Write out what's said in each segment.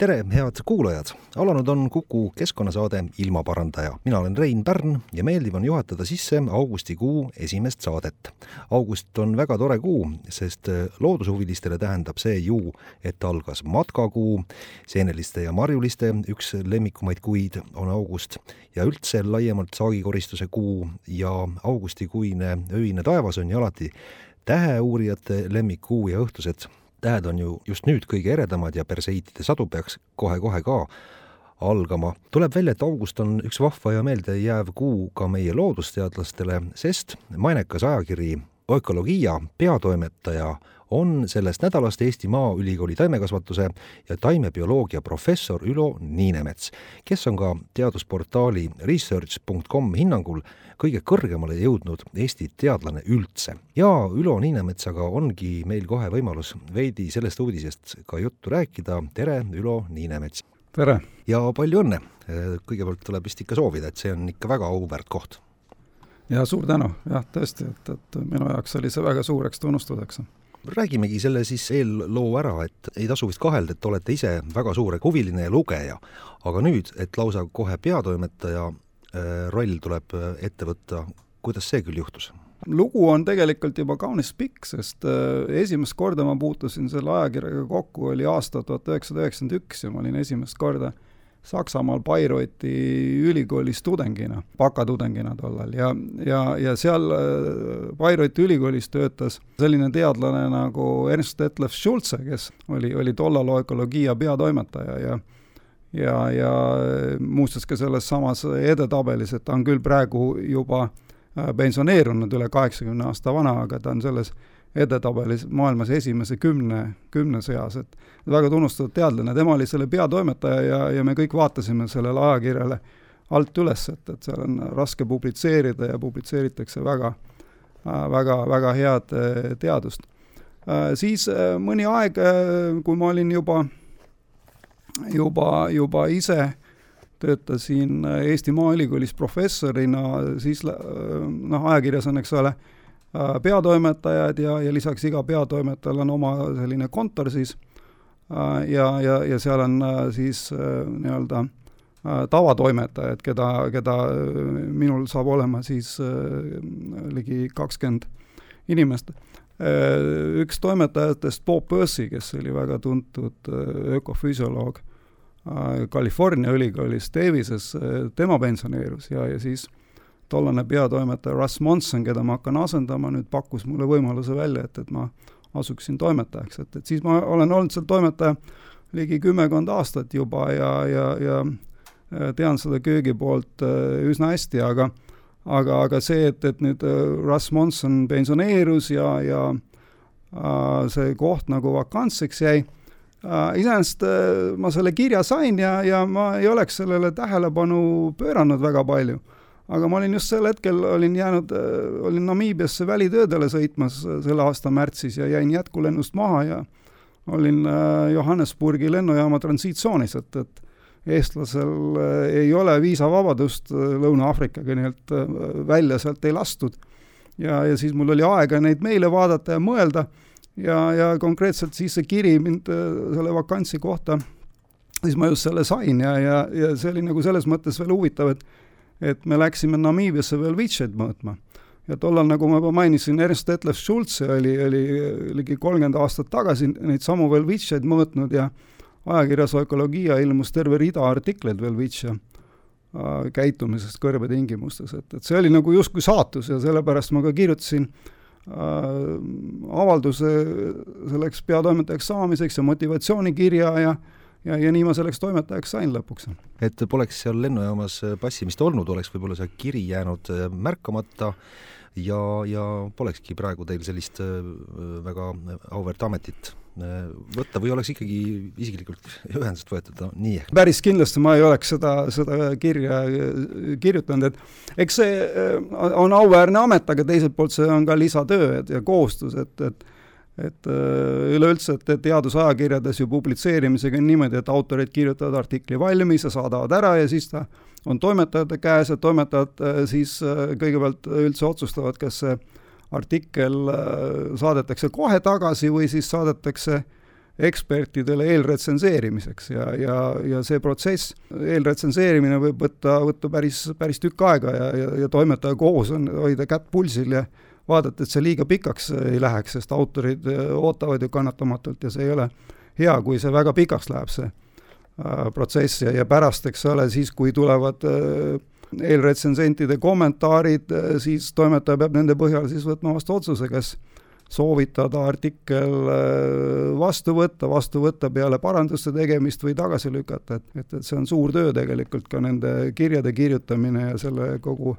tere, head kuulajad! alanud on Kuku keskkonnasaade Ilmaparandaja. mina olen Rein Pärn ja meeldiv on juhatada sisse augustikuu esimest saadet. august on väga tore kuu, sest loodushuvilistele tähendab see ju, et algas matkakuu, seeneliste ja marjuliste üks lemmikumaid kuid on august ja üldse laiemalt saagikoristuse kuu ja augustikuine öine taevas on ju alati täheuurijate lemmikkuu ja õhtused tähed on ju just nüüd kõige eredamad ja perseiitide sadu peaks kohe-kohe ka algama. tuleb välja, et august on üks vahva ja meeldejääv kuu ka meie loodusteadlastele, sest mainekas ajakiri Ökoloogia peatoimetaja on sellest nädalast Eesti Maaülikooli taimekasvatuse ja taimebioloogia professor Ülo Niinemets, kes on ka teadusportaali research.com hinnangul kõige kõrgemale jõudnud Eesti teadlane üldse. ja Ülo Niinemetsaga ongi meil kohe võimalus veidi sellest uudisest ka juttu rääkida, tere, Ülo Niinemets! tere! ja palju õnne! kõigepealt tuleb vist ikka soovida, et see on ikka väga auväärt koht. ja suur tänu, jah, tõesti, et, et minu jaoks oli see väga suureks tunnustuseks räägimegi selle siis eelloo ära, et ei tasu vist kahelda, et olete ise väga suur huviline ja lugeja, aga nüüd, et lausa kohe peatoimetaja Äh, roll tuleb äh, ette võtta, kuidas see küll juhtus? lugu on tegelikult juba kaunis pikk, sest äh, esimest korda ma puutusin selle ajakirjaga kokku, oli aasta tuhat üheksasada üheksakümmend üks ja ma olin esimest korda Saksamaal Bayreuthi ülikoolis tudengina, bakatudengina tollal. Ja, ja, ja seal Bayreuthi ülikoolis töötas selline teadlane nagu Ernst Detlef Schulze, kes oli, oli tollal ökoloogia peatoimetaja ja ja, ja muuseas ka selles samas edetabelis, et ta on küll praegu juba äh, pensioneerunud, üle kaheksakümne aasta vana, aga ta on selles edetabelis maailmas esimese kümne, kümne seas, et väga tunnustatud teadlane, tema oli selle peatoimetaja ja, ja me kõik vaatasime sellele ajakirjale alt üles, et, et seal on raske publitseerida ja publitseeritakse väga, väga, väga head äh, teadust. Siis mõni aeg, kui ma olin juba juba, juba ise töötasin Eesti Maaülikoolis professorina, siis noh, ajakirjas on, eks ole, peatoimetajad ja, ja lisaks iga peatoimetajal on oma selline kontor siis ja, ja, ja seal on siis nii-öelda tavatoimetajad, keda, keda minul saab olema siis ligi kakskümmend inimest. Äh, üks toimetajatest, Bob Percy, kes oli väga tuntud äh, ökofüsioloog äh, California ülikoolis Davises, tema pensioneerus ja, ja siis tollane peatoimetaja Russ Monson, keda ma hakkan asendama, nüüd pakkus mulle võimaluse välja, et, et ma asuksin toimetajaks, et, et siis ma olen olnud seal toimetaja ligi kümmekond aastat juba ja, ja, ja tean seda köögi poolt üsna hästi, aga aga, aga see, et, et nüüd äh, Russ Monson pensioneerus ja, ja äh, see koht nagu vakantseks jäi äh,, iseenesest äh, ma selle kirja sain ja, ja ma ei oleks sellele tähelepanu pööranud väga palju. Aga ma olin just sel hetkel, olin jäänud äh,, olin Namiibiasse välitöödele sõitmas äh, selle aasta märtsis ja jäin jätkulennust maha ja olin äh, Johannesburgi lennujaama transiitsoonis, et, et eestlasel ei ole viisavabadust Lõuna-Aafrikaga, nii et välja sealt ei lastud. ja, ja siis mul oli aega neid meile vaadata ja mõelda ja, ja konkreetselt siis see kiri mind selle vakantsi kohta, siis ma just selle sain ja, ja, ja see oli nagu selles mõttes veel huvitav, et et me läksime Namiibiasse veel Vitšeid mõõtma. Ja tollal, nagu ma juba mainisin, Ernst Detlef Schulze oli, oli ligi kolmkümmend aastat tagasi neid samu veel Vitšeid mõõtnud ja ajakirjas Ökoloogia ilmus terve rida artikleid Velvitša äh, käitumisest kõrbetingimustes, et, et see oli nagu justkui saatus ja sellepärast ma ka kirjutasin äh, avalduse selleks peatoimetajaks saamiseks ja motivatsioonikirja ja ja, ja nii ma selleks toimetajaks sain lõpuks. et poleks seal lennujaamas passimist olnud, oleks võib-olla see kiri jäänud äh, märkamata ja, ja polekski praegu teil sellist äh, väga auväärt ametit võtta või oleks ikkagi isiklikult ühendust võetud, no nii päris kindlasti ma ei oleks seda, seda kirja kirjutanud, et eks see on auväärne amet, aga teiselt poolt see on ka lisatöö ja kohustus, et, et et üleüldse, et teadusajakirjades ju publitseerimisega on niimoodi, et autorid kirjutavad artikli valmis ja saadavad ära ja siis ta on toimetajate käes ja toimetajad siis kõigepealt üldse otsustavad, kas see artikkel äh, saadetakse kohe tagasi või siis saadetakse ekspertidele eelretsenseerimiseks ja, ja, ja see protsess, eelretsenseerimine võib võtta, võtta päris, päris tükk aega ja, ja, ja toimetaja kohus on hoida kätt pulsil ja vaadata, et see liiga pikaks ei läheks, sest autorid äh, ootavad ju kannatamatult ja see ei ole hea, kui see väga pikaks läheb, see äh, protsess ja, ja pärast, eks ole, siis kui tulevad äh, eelretsensentide kommentaarid, siis toimetaja peab nende põhjal siis võtma vastu otsuse, kas soovitada artikkel vastu võtta, vastu võtta peale paranduste tegemist või tagasi lükata, et, et, et see on suur töö tegelikult ka nende kirjade kirjutamine ja selle kogu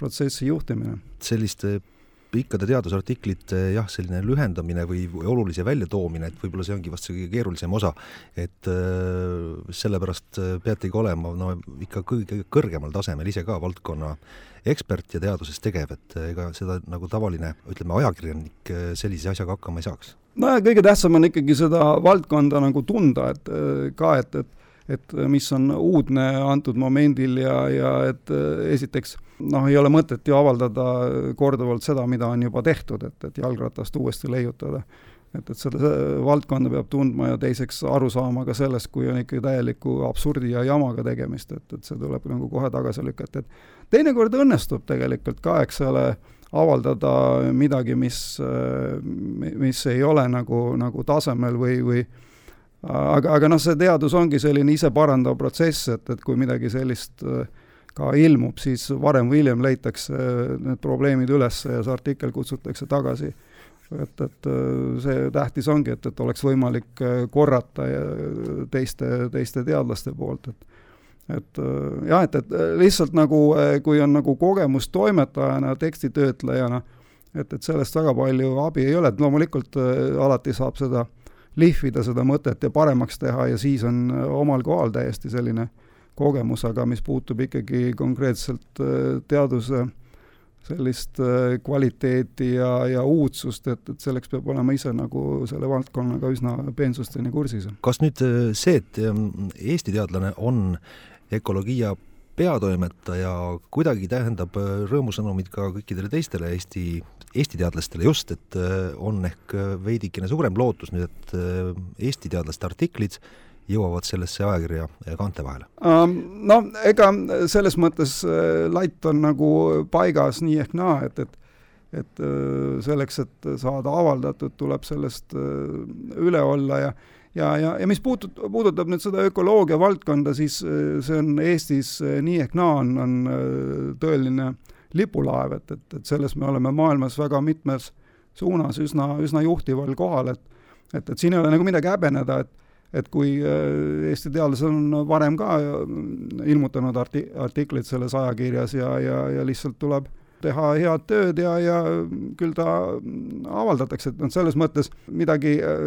protsessi juhtimine. selliste pikkade teadusartiklite jah, selline lühendamine või, olulise väljatoomine, et võib-olla see ongi vast see kõige keerulisem osa, et äh, sellepärast äh, peategi olema no ikka kõige kõrgemal tasemel ise ka valdkonna ekspert ja teaduses tegev, et ega seda nagu tavaline, ütleme, ajakirjanik sellise asjaga hakkama ei saaks. no ja kõige tähtsam on ikkagi seda valdkonda nagu tunda, et ka, et, et et mis on uudne antud momendil ja, ja et esiteks noh, ei ole mõtet ju avaldada korduvalt seda, mida on juba tehtud, et, et jalgratast uuesti leiutada. et, et selle valdkonda peab tundma ja teiseks aru saama ka sellest, kui on ikkagi täieliku absurdi ja jamaga tegemist, et, et see tuleb nagu kohe tagasi lükata, et teinekord õnnestub tegelikult ka, eks ole, avaldada midagi, mis, mis ei ole nagu, nagu tasemel või, või aga, aga noh, see teadus ongi selline iseparandav protsess, et, et kui midagi sellist äh, ka ilmub, siis varem või hiljem leitakse need probleemid üles ja see artikkel kutsutakse tagasi. et, et see tähtis ongi, et, et oleks võimalik korrata teiste, teiste teadlaste poolt, et et jah, et, et lihtsalt nagu, kui on nagu kogemus toimetajana, tekstitöötlejana, et, et sellest väga palju abi ei ole, et loomulikult alati saab seda lihvida, seda mõtet ja paremaks teha ja siis on omal kohal täiesti selline äh, kogemus, aga mis puutub ikkagi konkreetselt äh, teaduse sellist äh, kvaliteeti ja, ja uudsust, et, et selleks peab olema ise nagu selle valdkonnaga üsna peensusteni kursis. kas nüüd äh, see, et ähm, Eesti teadlane on ökoloogia peatoimetaja, kuidagi tähendab rõõmusõnumit ka kõikidele teistele Eesti, Eesti teadlastele just, et on ehk veidikene suurem lootus nüüd, et Eesti teadlaste artiklid jõuavad sellesse ajakirja kaante vahele? No ega selles mõttes äh, latt on nagu paigas nii ehk naa, et, et et äh, selleks, et saada avaldatud, tuleb sellest äh, üle olla ja ja, ja, ja mis puutut-, puudutab nüüd seda ökoloogia valdkonda, siis see on Eestis nii ehk naa on, on tõeline lipulaev, et, et, et selles me oleme maailmas väga mitmes suunas üsna, üsna juhtival kohal, et et, et siin ei ole nagu midagi häbeneda, et et kui äh, Eesti teadlased on varem ka äh, ilmutanud arti-, artikleid selles ajakirjas ja, ja, ja lihtsalt tuleb teha head tööd ja, ja küll ta avaldatakse, et noh, selles mõttes midagi äh,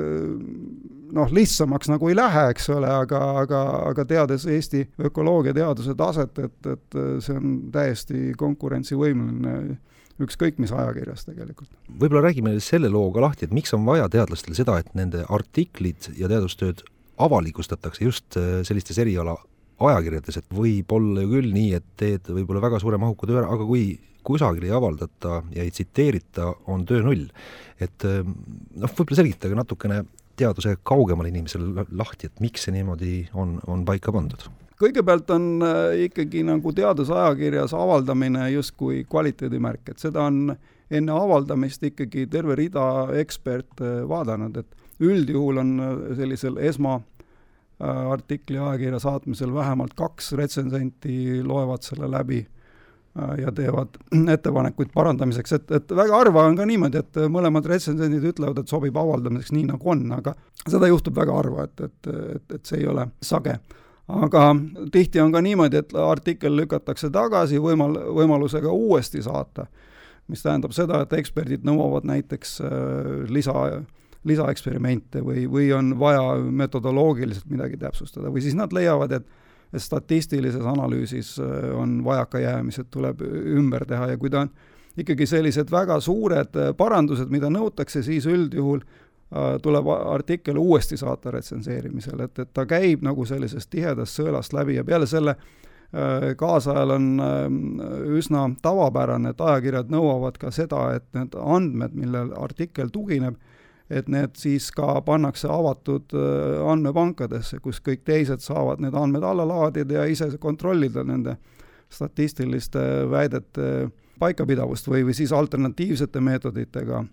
noh, lihtsamaks nagu ei lähe, eks ole, aga, aga, aga teades Eesti ökoloogiateaduse taset, et, et see on täiesti konkurentsivõimeline ükskõik mis ajakirjas tegelikult. võib-olla räägime selle loo ka lahti, et miks on vaja teadlastel seda, et nende artiklid ja teadustööd avalikustatakse just äh, sellistes eriala ajakirjades, et võib olla ju küll nii, et teed võib-olla väga suure mahuka töö ära, aga kui kusagil ei avaldata ja ei tsiteerita, on töö null. et äh, noh, võib-olla selgitage natukene teaduse kaugemale inimesele lahti, et miks see niimoodi on, on paika pandud? kõigepealt on äh, ikkagi nagu teadusajakirjas avaldamine justkui kvaliteedimärk, et seda on enne avaldamist ikkagi terve rida eksperte vaadanud, et üldjuhul on äh, sellisel esmaartikli äh, ajakirja saatmisel vähemalt kaks retsensenti loevad selle läbi äh, ja teevad ettepanekuid parandamiseks, et, et väga harva on ka niimoodi, et mõlemad retsensendid ütlevad, et sobib avaldamiseks nii, nagu on, aga seda juhtub väga harva, et, et, et, et see ei ole sage. aga tihti on ka niimoodi, et artikkel lükatakse tagasi võimal-, võimalusega uuesti saata, mis tähendab seda, et eksperdid nõuavad näiteks lisa lisaeksperimente või, või on vaja metodoloogiliselt midagi täpsustada või siis nad leiavad, et statistilises analüüsis äh, on vajakajäämised, tuleb ümber teha ja kui ta on ikkagi sellised väga suured äh, parandused, mida nõutakse, siis üldjuhul äh, tuleb artikkel uuesti saata retsenseerimisele, et, et ta käib nagu sellisest tihedast sõelast läbi ja peale selle kaasajal on üsna tavapärane, et ajakirjad nõuavad ka seda, et need andmed, millel artikkel tugineb, et need siis ka pannakse avatud äh, andmepankadesse, kus kõik teised saavad need andmed alla laadida ja ise kontrollida nende statistiliste väidete paikapidavust või, või siis alternatiivsete meetoditega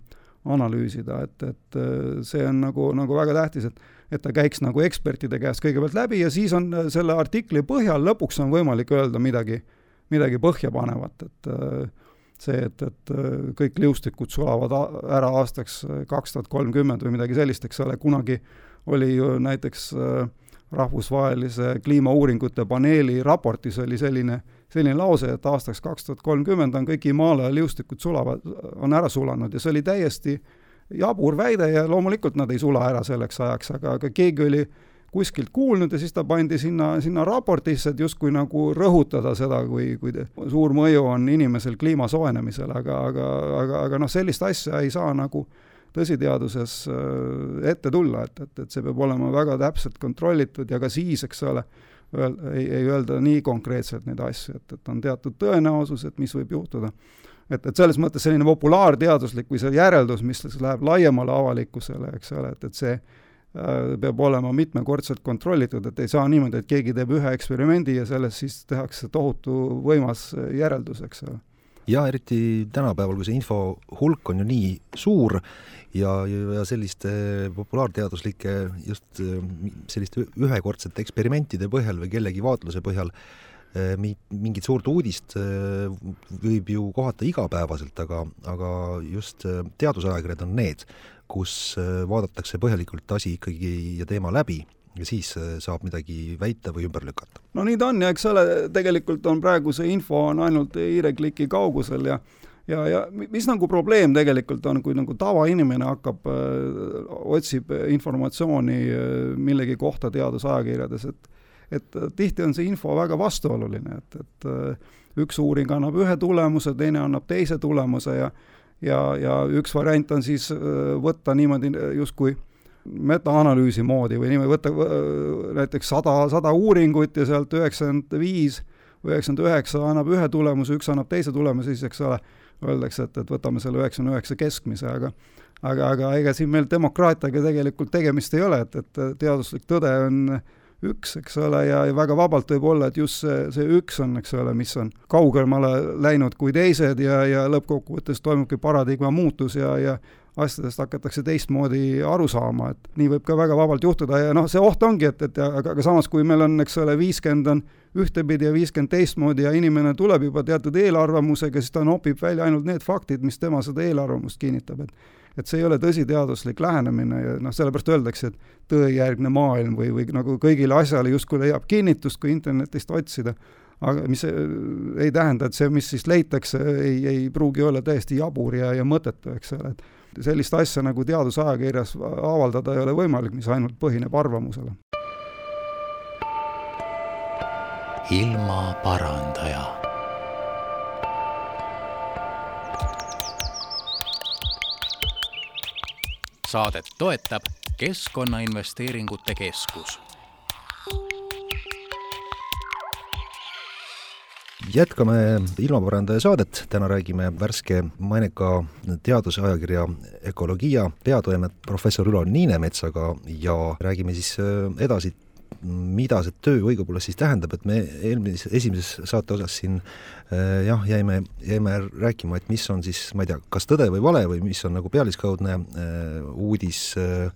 analüüsida, et, et äh, see on nagu, nagu väga tähtis, et et ta käiks nagu ekspertide käest kõigepealt läbi ja siis on äh, selle artikli põhjal lõpuks on võimalik öelda midagi, midagi põhjapanevat, et äh, see, et, et äh, kõik liustikud sulavad ära aastaks äh, kaks tuhat kolmkümmend või midagi sellist, eks ole, kunagi oli ju näiteks äh, rahvusvahelise kliimauuringute paneeli raportis oli selline, selline lause, et aastaks kaks tuhat kolmkümmend on kõik Himaalaja liustikud sulavad, on ära sulanud ja see oli täiesti jabur väide ja loomulikult nad ei sula ära selleks ajaks, aga, aga keegi oli kuskilt kuulnud ja siis ta pandi sinna, sinna raportisse, et justkui nagu rõhutada seda, kui, kui suur mõju on inimesel kliima soojenemisele, aga, aga, aga, aga noh, sellist asja ei saa nagu tõsiteaduses äh, ette tulla, et, et, et see peab olema väga täpselt kontrollitud ja ka siis, eks ole, öel-, ei, ei öelda nii konkreetselt neid asju, et, et on teatud tõenäosus, et mis võib juhtuda. et, et selles mõttes selline populaarteaduslik või see järeldus, mis läheb laiemale avalikkusele, eks ole, et, et see peab olema mitmekordselt kontrollitud, et ei saa niimoodi, et keegi teeb ühe eksperimendi ja sellest siis tehakse tohutu võimas järeldus, eks ole. ja eriti tänapäeval, kui see info hulk on ju nii suur ja, ja selliste populaarteaduslike just äh, selliste ühekordsete eksperimentide põhjal või kellegi vaatluse põhjal äh, mingit suurt uudist võib ju kohata igapäevaselt, aga, aga just teadusajakirjad on need, kus äh, vaadatakse põhjalikult asi ikkagi ja teema läbi ja siis äh, saab midagi väita või ümber lükata. no nii ta on ja eks ole, tegelikult on praegu see info on ainult hiirekliki kaugusel ja ja, ja mis nagu probleem tegelikult on, kui nagu tavainimene hakkab äh,, otsib informatsiooni äh, millegi kohta teadusajakirjades, et et tihti on see info väga vastuoluline, et, et äh, üks uuring annab ühe tulemuse, teine annab teise tulemuse ja ja, ja üks variant on siis äh, võtta niimoodi äh, justkui metaanalüüsi moodi või niimoodi võtta äh, näiteks sada, sada uuringut ja sealt üheksakümmend viis või üheksakümmend üheksa annab ühe tulemuse, üks annab teise tulemuse, siis eks ole, öeldakse, et, et võtame selle üheksakümne üheksa keskmise, aga aga, aga ega siin meil demokraatiaga tegelikult tegemist ei ole, et, et teaduslik tõde on äh, üks, eks ole, ja, ja väga vabalt võib olla, et just see, see üks on, eks ole, mis on kaugemale läinud kui teised ja, ja lõppkokkuvõttes toimubki paradigma muutus ja, ja asjadest hakatakse teistmoodi aru saama, et nii võib ka väga vabalt juhtuda ja noh, see oht ongi, et, et aga, aga samas, kui meil on, eks ole, viiskümmend on ühtepidi ja viiskümmend teistmoodi ja inimene tuleb juba teatud eelarvamusega, siis ta nopib välja ainult need faktid, mis tema seda eelarvamust kinnitab, et et see ei ole tõsiteaduslik lähenemine ja noh, sellepärast öeldakse, et tõejärgne maailm või, või nagu kõigile asjale justkui leiab kinnitust, kui internetist otsida, aga mis ei tähenda, et see, mis siis leitakse, ei, ei pruugi olla täiesti jabur ja, ja mõttetu, eks ole, et sellist asja nagu teadusajakirjas avaldada ei ole võimalik, mis ainult põhineb arvamusele. ilmaparandaja saadet toetab Keskkonnainvesteeringute Keskus. jätkame ilmaparandaja saadet, täna räägime värske maineka teadusajakirja Ökoloogia peatoimet professor Ülo Niinemetsaga ja räägime siis äh, edasi mida see töö õigupoolest siis tähendab, et me eelmises, esimeses saate osas siin äh, jah, jäime, jäime rääkima, et mis on siis, ma ei tea, kas tõde või vale või mis on nagu pealiskaudne äh, uudis äh,,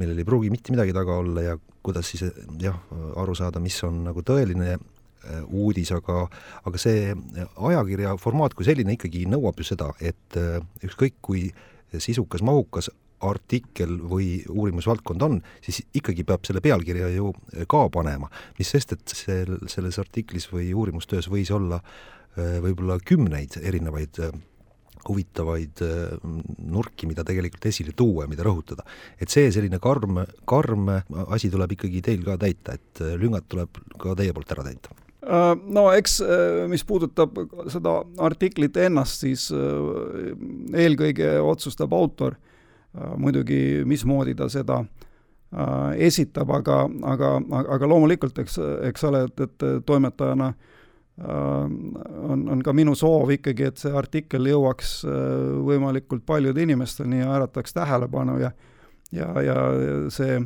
millel ei pruugi mitte midagi taga olla ja kuidas siis jah, aru saada, mis on nagu tõeline uudis, aga aga see ajakirja formaat kui selline ikkagi nõuab ju seda, et ükskõik kui sisukas, mahukas artikkel või uurimusvaldkond on, siis ikkagi peab selle pealkirja ju ka panema, mis sest, et sel, selles artiklis või uurimustöös võis olla äh, võib-olla kümneid erinevaid äh, huvitavaid nurki, mida tegelikult esile tuua ja mida rõhutada. et see selline karm, karm asi tuleb ikkagi teil ka täita, et lüngad tuleb ka teie poolt ära täita no eks mis puudutab seda artiklit ennast, siis eelkõige otsustab autor muidugi, mismoodi ta seda esitab, aga, aga, aga loomulikult, eks, eks ole, et, et toimetajana äh, Äh, on, on ka minu soov ikkagi, et see artikkel jõuaks äh, võimalikult paljude inimesteni ja ärataks tähelepanu ja ja, ja see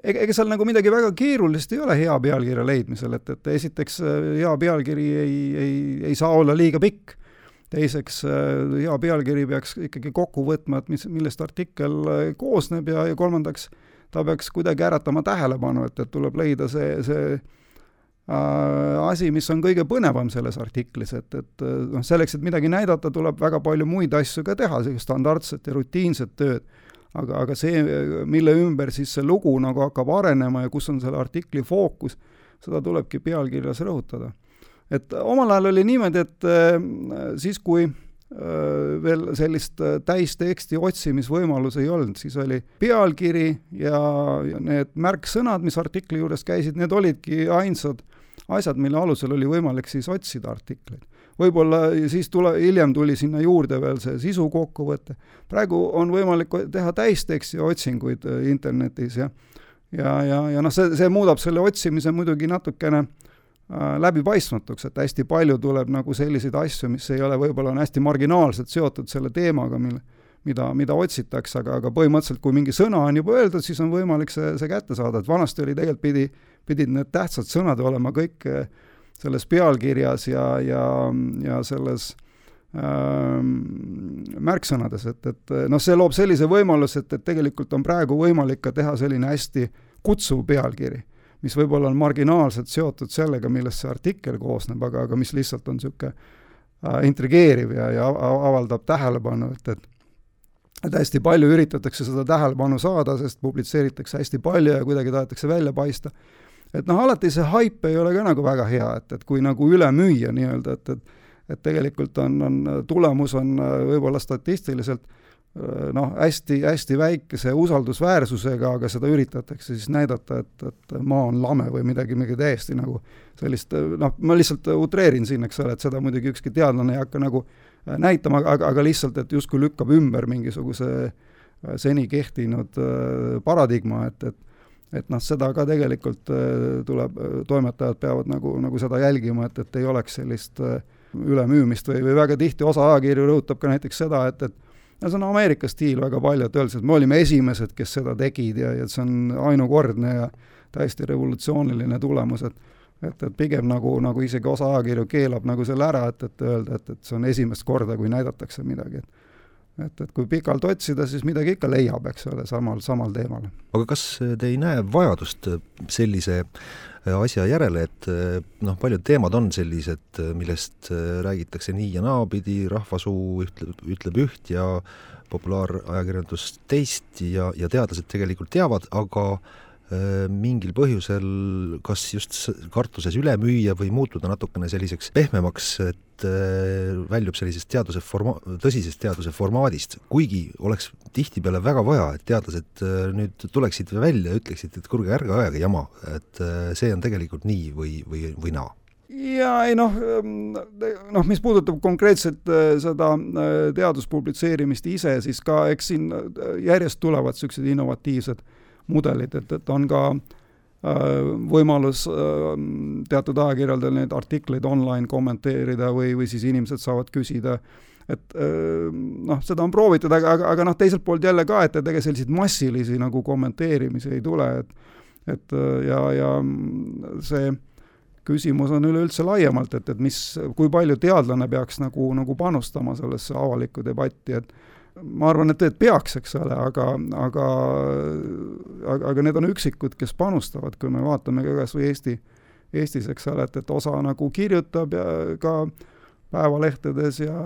ega, ega seal nagu midagi väga keerulist ei ole hea pealkirja leidmisel, et, et esiteks äh, hea pealkiri ei, ei, ei saa olla liiga pikk, teiseks hea pealkiri peaks ikkagi kokku võtma, et mis, millest artikkel koosneb ja, ja kolmandaks ta peaks kuidagi äratama tähelepanu, et, et tuleb leida see, see Äh, asi, mis on kõige põnevam selles artiklis, et, et äh, noh, selleks, et midagi näidata, tuleb väga palju muid asju ka teha, sellist standardset ja rutiinset tööd. aga, aga see, mille ümber siis see lugu nagu hakkab arenema ja kus on selle artikli fookus, seda tulebki pealkirjas rõhutada. Et omal ajal oli niimoodi, et äh, siis, kui veel sellist täisteksti otsimisvõimalus ei olnud, siis oli pealkiri ja, ja need märksõnad, mis artikli juures käisid, need olidki ainsad asjad, mille alusel oli võimalik siis otsida artikleid. võib-olla siis tule, hiljem tuli sinna juurde veel see sisu kokkuvõte, praegu on võimalik teha täisteksti otsinguid äh, internetis ja ja, ja, ja noh, see, see muudab selle otsimise muidugi natukene äh, läbipaistmatuks, et hästi palju tuleb nagu selliseid asju, mis ei ole, võib-olla on hästi marginaalselt seotud selle teemaga, mille mida, mida otsitakse, aga, aga põhimõtteliselt kui mingi sõna on juba öeldud, siis on võimalik see, see kätte saada, et vanasti oli tegelikult pidi pidid need tähtsad sõnad olema kõik eh, selles pealkirjas ja, ja, ja selles ähm, märksõnades, et, et noh, see loob sellise võimaluse, et, et tegelikult on praegu võimalik ka teha selline hästi kutsuv pealkiri, mis võib-olla on marginaalselt seotud sellega, millest see artikkel koosneb, aga, aga mis lihtsalt on niisugune äh, intrigeeriv ja, ja avaldab tähelepanu, et, et et hästi palju üritatakse seda tähelepanu saada, sest publitseeritakse hästi palju ja kuidagi tahetakse välja paista. Et noh, alati see haip ei ole ka nagu väga hea, et, et kui nagu üle müüa nii-öelda, et, et et tegelikult on, on, tulemus on äh, võib-olla statistiliselt äh, noh, hästi-hästi väikese usaldusväärsusega, aga seda üritatakse siis näidata, et, et maa on lame või midagi, midagi täiesti nagu sellist noh, ma lihtsalt utreerin siin, eks ole, et seda muidugi ükski teadlane ei hakka nagu äh, näitama, aga, aga lihtsalt, et justkui lükkab ümber mingisuguse seni kehtinud paradigma, et, et et noh, seda ka tegelikult äh, tuleb, äh, toimetajad peavad nagu, nagu seda jälgima, et, et ei oleks sellist äh, ülemüümist või, või väga tihti osa ajakirju rõhutab ka näiteks seda, et, et no see on Ameerika stiil väga palju, et öeldakse, et me olime esimesed, kes seda tegid ja, ja see on ainukordne ja täiesti revolutsiooniline tulemus, et et, et pigem nagu, nagu isegi osa ajakirju keelab nagu selle ära, et, et öelda, et, et see on esimest korda, kui näidatakse midagi, et et, et kui pikalt otsida, siis midagi ikka leiab, eks ole, samal, samal teemal. aga kas te ei näe vajadust sellise äh, asja järele, et äh, noh, paljud teemad on sellised, millest äh, räägitakse nii ja naapidi, rahvasuu ütleb, ütleb üht ja populaarajakirjandus teist ja, ja teadlased tegelikult teavad, aga mingil põhjusel kas just kartuses üle müüa või muutuda natukene selliseks pehmemaks, et väljub sellisest teaduse forma-, tõsisest teaduse formaadist, kuigi oleks tihtipeale väga vaja, et teadlased nüüd tuleksid välja ja ütleksid, et kuulge, ärge ajage jama, et see on tegelikult nii või, või, või naa. Jaa, ei noh, noh, mis puudutab konkreetselt seda teaduspublitseerimist ise, siis ka eks siin järjest tulevad niisugused innovatiivsed äh, mudelid, et, et on ka äh, võimalus äh, teatud ajakirjadel neid artikleid online kommenteerida või, või siis inimesed saavad küsida, et äh, noh, seda on proovitud, aga, aga, aga noh, teiselt poolt jälle ka, et, et ega selliseid massilisi nagu kommenteerimisi ei tule, et et ja, ja see küsimus on üleüldse laiemalt, et, et mis, kui palju teadlane peaks nagu, nagu panustama sellesse avalikku debatti, et ma arvan, et, et peaks, eks ole, aga, aga, aga, aga need on üksikud, kes panustavad, kui me vaatame ka kas või Eesti, Eestis, eks ole, et, et osa nagu kirjutab ja ka päevalehtedes ja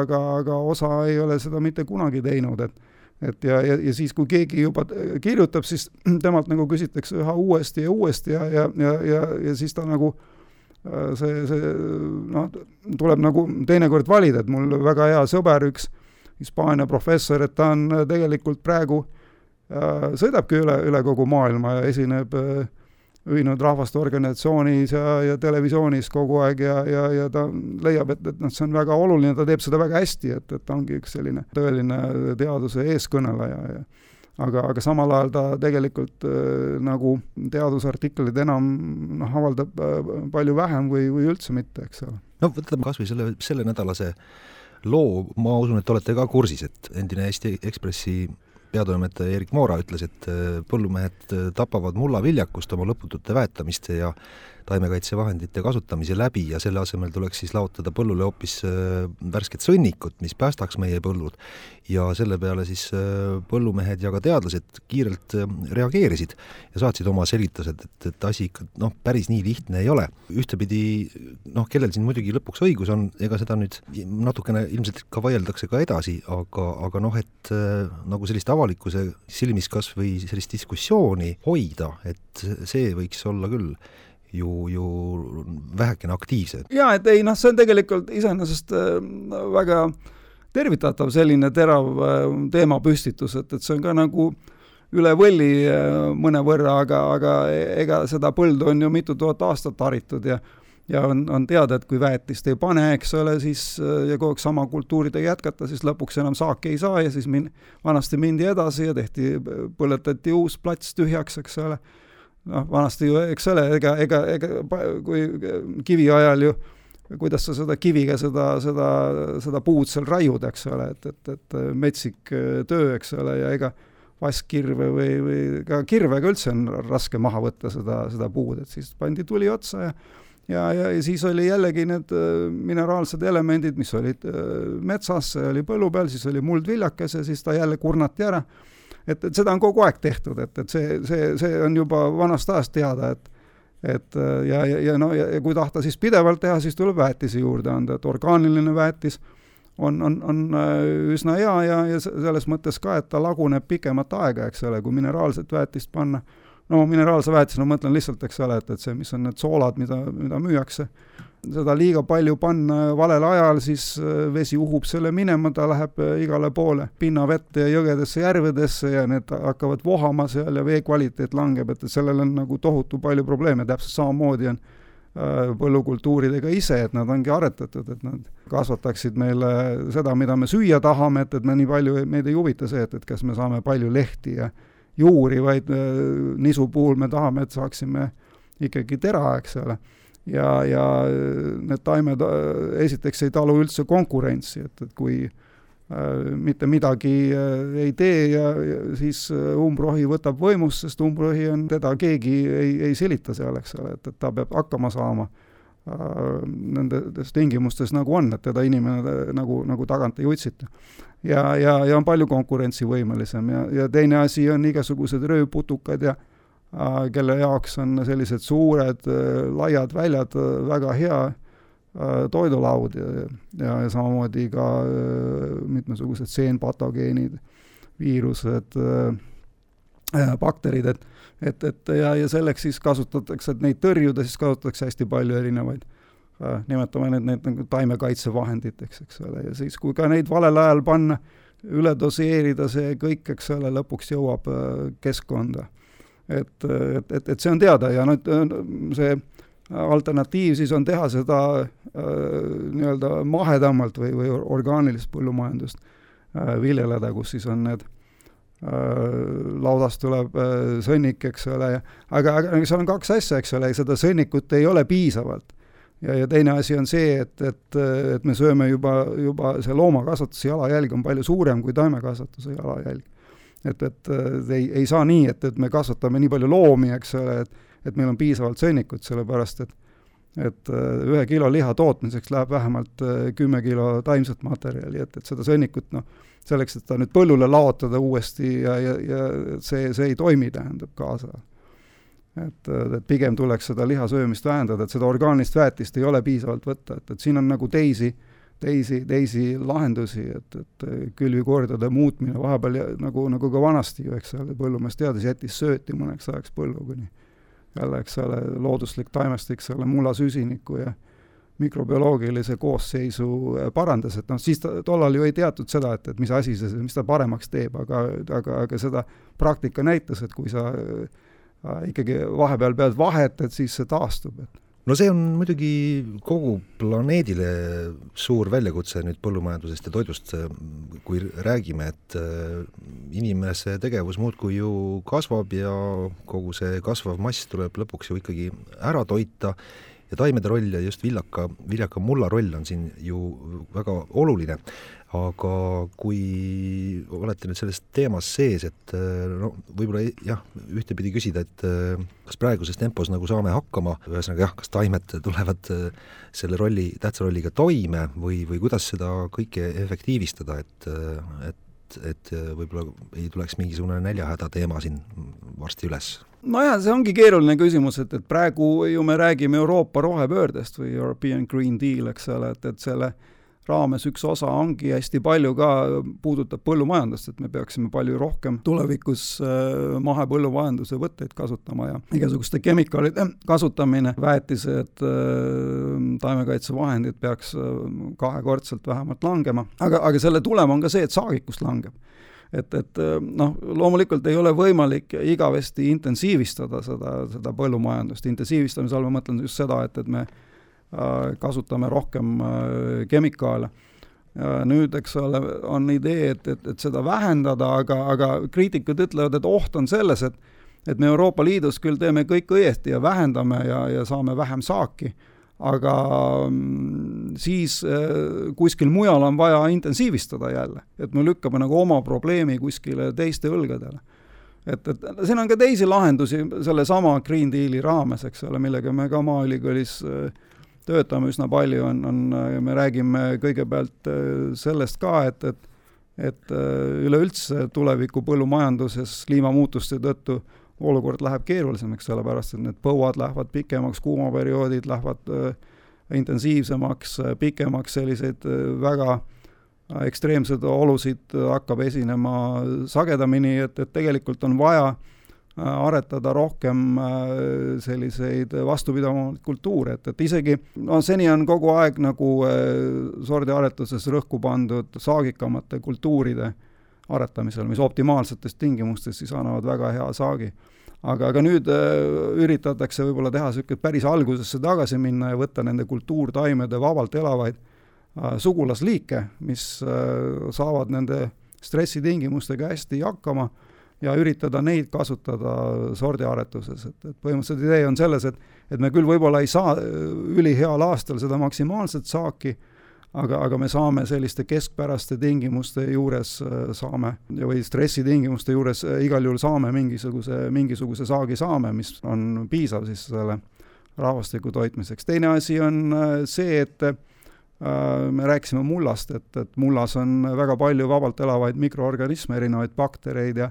aga, aga osa ei ole seda mitte kunagi teinud, et et ja, ja, ja siis, kui keegi juba kirjutab, siis temalt nagu küsitakse üha uuesti ja uuesti ja, ja, ja, ja, ja siis ta nagu see, see noh, tuleb nagu teinekord valida, et mul väga hea sõber, üks Hispaania professor, et ta on tegelikult praegu äh,, sõidabki üle, üle kogu maailma ja esineb äh, Ühinenud Rahvaste Organisatsioonis ja, ja televisioonis kogu aeg ja, ja, ja ta leiab, et, et noh, see on väga oluline, ta teeb seda väga hästi, et, et ta ongi üks selline tõeline teaduse eeskõneleja ja aga, aga samal ajal ta tegelikult äh, nagu teadusartikleid enam noh, avaldab äh, palju vähem või, või üldse mitte, eks ole. no võtame kas või selle, sellenädalase loo, ma usun, et olete ka kursis, et endine Eesti Ekspressi peatoimetaja Erik Moora ütles, et äh, põllumehed äh, tapavad mullaviljakust oma lõputute väetamiste ja taimekaitsevahendite kasutamise läbi ja selle asemel tuleks siis laotada põllule hoopis äh, värsket sõnnikut, mis päästaks meie põllud. ja selle peale siis äh, põllumehed ja ka teadlased kiirelt äh, reageerisid ja saatsid oma selgitused, et, et asi ikka noh, päris nii lihtne ei ole. ühtepidi noh, kellel siin muidugi lõpuks õigus on, ega seda nüüd natukene ilmselt ka vaieldakse ka edasi, aga, aga noh, et nagu sellist avalikkuse silmis kas või sellist diskussiooni hoida, et see võiks olla küll ju, ju vähekene aktiivsed. jaa, et ei noh, see on tegelikult iseenesest äh, väga tervitatav selline terav äh, teemapüstitus, et, et see on ka nagu üle võlli äh, mõnevõrra, aga, aga ega seda põldu on ju mitu tuhat aastat haritud ja ja on, on teada, et kui väetist ei pane, eks ole, siis ja kogu aeg sama kultuuridega jätkata, siis lõpuks enam saaki ei saa ja siis min-, vanasti mindi edasi ja tehti, põletati uus plats tühjaks, eks ole noh, vanasti ju, eks ole, ega, ega, ega kui kivi ajal ju kuidas sa seda kiviga seda, seda, seda puud seal raiud, eks ole, et, et, et metsik töö, eks ole, ja ega vaskkirve või, või ka kirvega üldse on raske maha võtta seda, seda puud, et siis pandi tuli otsa ja ja, ja, ja siis oli jällegi need mineraalsed elemendid, mis olid metsas, see oli põllu peal, siis oli muldviljakas ja siis ta jälle kurnati ära et, et seda on kogu aeg tehtud, et, et see, see, see on juba vanast ajast teada, et et ja, ja, ja no ja, ja kui tahta siis pidevalt teha, siis tuleb väetisi juurde anda, et orgaaniline väetis on, on, on äh, üsna hea ja, ja selles mõttes ka, et ta laguneb pikemat aega, eks ole, kui mineraalset väetist panna. no mineraalse väetisena no, ma mõtlen lihtsalt, eks ole, et, et see, mis on need soolad, mida, mida müüakse seda liiga palju panna valel ajal, siis äh, vesi uhub selle minema, ta läheb äh, igale poole pinnavette ja jõgedesse, järvedesse ja need hakkavad vohama seal ja vee kvaliteet langeb, et sellel on nagu tohutu palju probleeme, täpselt samamoodi on äh, põllukultuuridega ise, et nad ongi aretatud, et nad kasvataksid meile seda, mida me süüa tahame, et, et me nii palju, meid ei huvita see, et, et kas me saame palju lehti ja juuri, vaid nisu puhul me tahame, et saaksime ikkagi tera, eks ole ja, ja need taimed äh, esiteks ei talu üldse konkurentsi, et, et kui äh, mitte midagi äh, ei tee ja, siis äh, umbrohi võtab võimust, sest umbrohi on, teda keegi ei, ei silita seal, eks ole, et, et ta peab hakkama saama äh, nendes tingimustes, nagu on, et teda inimene äh, nagu, nagu tagant ei utsita. ja, ja, ja on palju konkurentsivõimelisem ja, ja teine asi on igasugused röövputukad ja Äh, kelle jaoks on sellised suured äh, laiad väljad äh, väga hea toidulaud ja, ja, ja samamoodi ka mitmesugused seenpatogeenid, viirused, bakterid, et et, et ja, ja selleks siis kasutatakse, et neid tõrjuda, siis kasutatakse hästi palju erinevaid äh, nimetame need, need nagu taimekaitsevahenditeks, eks ole, ja siis, kui ka neid valel ajal panna, üle doseerida see kõik, eks ole, lõpuks jõuab äh, keskkonda et, et, et, et see on teada ja nüüd see alternatiiv siis on teha seda äh, nii-öelda mahedamalt või, või orgaanilist põllumajandust äh, viljeleda, kus siis on need äh, laudast tuleb äh, sõnnik, eks ole, aga, aga seal on kaks asja, eks ole, seda sõnnikut ei ole piisavalt. ja, ja teine asi on see, et, et, et me sööme juba, juba see loomakasvatuse jalajälg on palju suurem kui taimekasvatuse jalajälg et, et ei, ei saa nii, et, et me kasvatame nii palju loomi, eks ole, et et meil on piisavalt sõnnikut, sellepärast et et äh, ühe kilo liha tootmiseks läheb vähemalt äh, kümme kilo taimset materjali, et, et seda sõnnikut noh, selleks, et ta nüüd põllule laotada uuesti ja, ja, ja see, see ei toimi, tähendab kaasa. et, et pigem tuleks seda liha söömist vähendada, et seda orgaanilist väetist ei ole piisavalt võtta, et, et siin on nagu teisi äh, teisi, teisi lahendusi, et, et külvikordade muutmine vahepeal nagu, nagu ka vanasti ju, eks ole, põllumees teadis, jättis sööti mõneks ajaks põllu, kuni jälle, eks ole, looduslik taimestik selle mulla süsiniku ja mikrobioloogilise koosseisu äh, parandas, et noh, siis ta, tollal ju ei teatud seda, et, et mis asi see, mis ta paremaks teeb, aga, aga, aga seda praktika näitas, et kui sa äh, ikkagi vahepeal pead vahet, et siis see taastub, et no see on muidugi kogu planeedile suur väljakutse nüüd põllumajandusest ja toidust, kui räägime, et äh, inimese tegevus muudkui ju kasvab ja kogu see kasvav mass tuleb lõpuks ju ikkagi ära toita ja taimede roll ja just villaka, viljaka mulla roll on siin ju väga oluline. Aga kui olete nüüd selles teemas sees, et no võib-olla jah, ühtepidi küsida, et kas praeguses tempos nagu saame hakkama, ühesõnaga jah, kas taimed tulevad selle rolli, tähtsa rolliga toime või, või kuidas seda kõike efektiivistada, et, et et võib-olla ei tuleks mingisugune näljahäda teema siin varsti üles? Nojah, see ongi keeruline küsimus, et, et praegu ju me räägime Euroopa rohepöördest või European Green Deal, eks ole, et, et selle raames üks osa ongi hästi palju ka, puudutab põllumajandust, et me peaksime palju rohkem tulevikus äh, mahepõllumajanduse võtteid kasutama ja igasuguste kemikaalide kasutamine, väetised äh,, taimekaitsevahendid peaks äh, kahekordselt vähemalt langema, aga, aga selle tulem on ka see, et saagikus langeb. Et, et noh, loomulikult ei ole võimalik igavesti intensiivistada seda, seda põllumajandust, intensiivistamise all ma mõtlen just seda, et, et me kasutame rohkem äh, kemikaale. nüüd, eks ole, on idee, et, et, et seda vähendada, aga, aga kriitikud ütlevad, et oht on selles, et et me Euroopa Liidus küll teeme kõik õieti ja vähendame ja, ja saame vähem saaki aga mm, siis äh, kuskil mujal on vaja intensiivistada jälle, et me lükkame nagu oma probleemi kuskile teiste õlgadele. et, et siin on ka teisi lahendusi sellesama Green Deali raames, eks ole, millega me ka Maaülikoolis äh, töötame üsna palju, on, on, me räägime kõigepealt äh, sellest ka, et, et et üleüldse tuleviku põllumajanduses kliimamuutuste tõttu olukord läheb keerulisemaks, sellepärast et need põuad lähevad pikemaks, kuumaperioodid lähevad äh, intensiivsemaks äh,, pikemaks, selliseid äh, väga ekstreemseid olusid hakkab esinema sagedamini, et, et tegelikult on vaja aretada rohkem selliseid vastupidavamaid kultuure, et, et isegi no seni on kogu aeg nagu sordiaretuses rõhku pandud saagikamate kultuuride aretamisel, mis optimaalsetes tingimustes siis annavad väga hea saagi. aga, aga nüüd äh, üritatakse võib-olla teha niisugune päris algusesse tagasi minna ja võtta nende kultuurtaimede vabalt elavaid äh, sugulasliike, mis äh, saavad nende stressitingimustega hästi hakkama ja üritada neid kasutada sordiaretuses, et, et põhimõtteliselt idee on selles, et et me küll võib-olla ei saa äh, üliheal aastal seda maksimaalset saaki, aga, aga me saame selliste keskpäraste tingimuste juures, äh, saame või stressitingimuste juures äh, igal juhul saame mingisuguse, mingisuguse saagi saame, mis on piisav siis selle rahvastiku toitmiseks. teine asi on see, et me rääkisime mullast, et, et mullas on väga palju vabalt elavaid mikroorganisme, erinevaid baktereid ja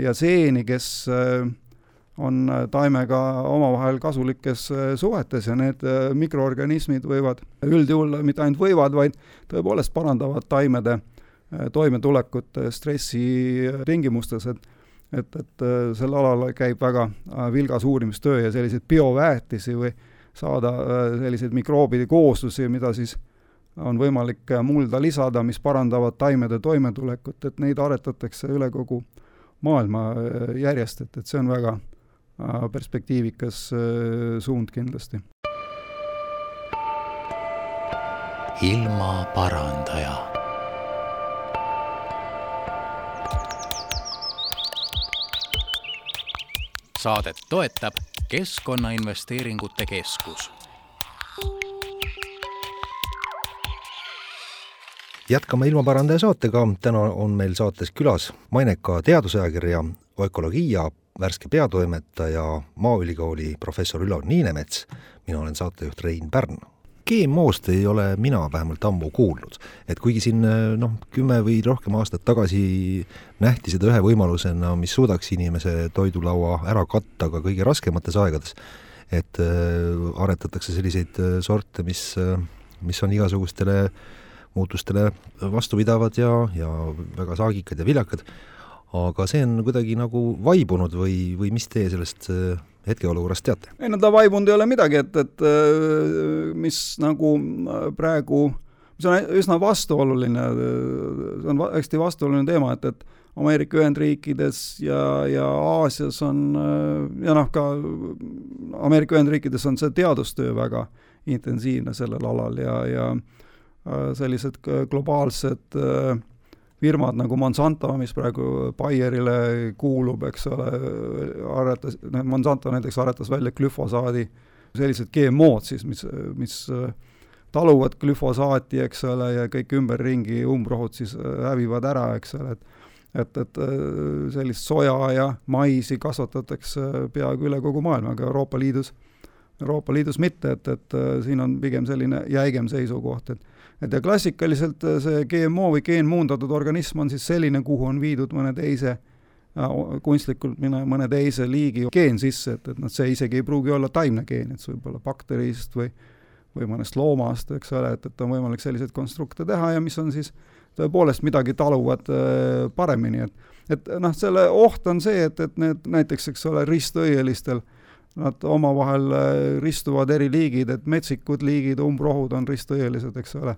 ja seeni, kes on äh, taimega omavahel kasulikes äh, suhetes ja need äh, mikroorganismid võivad, üldjuhul mitte ainult võivad, vaid tõepoolest parandavad taimede toimetulekut stressi tingimustes, et et, et sel alal käib väga vilgas uurimistöö ja selliseid bioväetisi või saada selliseid mikroobide kooslusi, mida siis on võimalik mulda lisada, mis parandavad taimede toimetulekut, et neid aretatakse üle kogu maailma järjest, et, et see on väga perspektiivikas äh, suund kindlasti. ilmaparandaja saadet toetab Keskkonnainvesteeringute Keskus jätkame ilmaparandaja saatega, täna on meil saates külas maineka teadusajakirja Ökoloogia värske peatoimetaja, Maaülikooli professor Ülo Niinemets, mina olen saatejuht Rein Pärn. GMO-st ei ole mina vähemalt ammu kuulnud, et kuigi siin noh, kümme või rohkem aastat tagasi nähti seda ühe võimalusena, mis suudaks inimese toidulaua ära katta ka kõige raskemates aegades, et äh, aretatakse selliseid äh, sorte, mis äh,, mis on igasugustele muutustele vastupidavad ja, ja väga saagikad ja viljakad aga see on kuidagi nagu vaibunud või, või mis teie sellest äh, hetkeolukorrast teate? ei no ta vaibunud ei ole midagi, et, et mis nagu praegu, mis on üsna vastuoluline, see on hästi vastuoluline teema, et, et Ameerika Ühendriikides ja, ja Aasias on ja noh, ka Ameerika Ühendriikides on see teadustöö väga intensiivne sellel alal ja, ja sellised globaalsed äh, firmad nagu Monsanto, mis praegu Bayerile kuulub, eks ole, aretas, Monsanto näiteks aretas välja glüfosaadi, sellised GMO-d siis, mis, mis äh, taluvad glüfosaati, eks ole, ja kõik ümberringi umbrohud siis äh, hävivad ära, eks ole, et et, et äh, sellist soja ja maisi kasvatatakse peaaegu üle kogu maailma, aga Euroopa Liidus, Euroopa Liidus mitte, et, et siin on pigem selline jäigem seisukoht, et et ja klassikaliselt äh, see GMO või geenmuundatud organism on siis selline, kuhu on viidud mõne teise äh, kunstlikult mõne, mõne teise liigi geen sisse, et, et noh, see isegi ei pruugi olla taimne geen, et see võib olla bakterist või või mõnest loomast, eks ole, et, et on võimalik selliseid konstrukte teha ja mis on siis tõepoolest midagi taluvad äh, paremini, et et noh, selle oht on see, et, et need näiteks, eks ole, ristõielistel äh, nad omavahel äh, ristuvad eri liigid, et metsikud liigid, umbrohud on risttõelised, eks ole.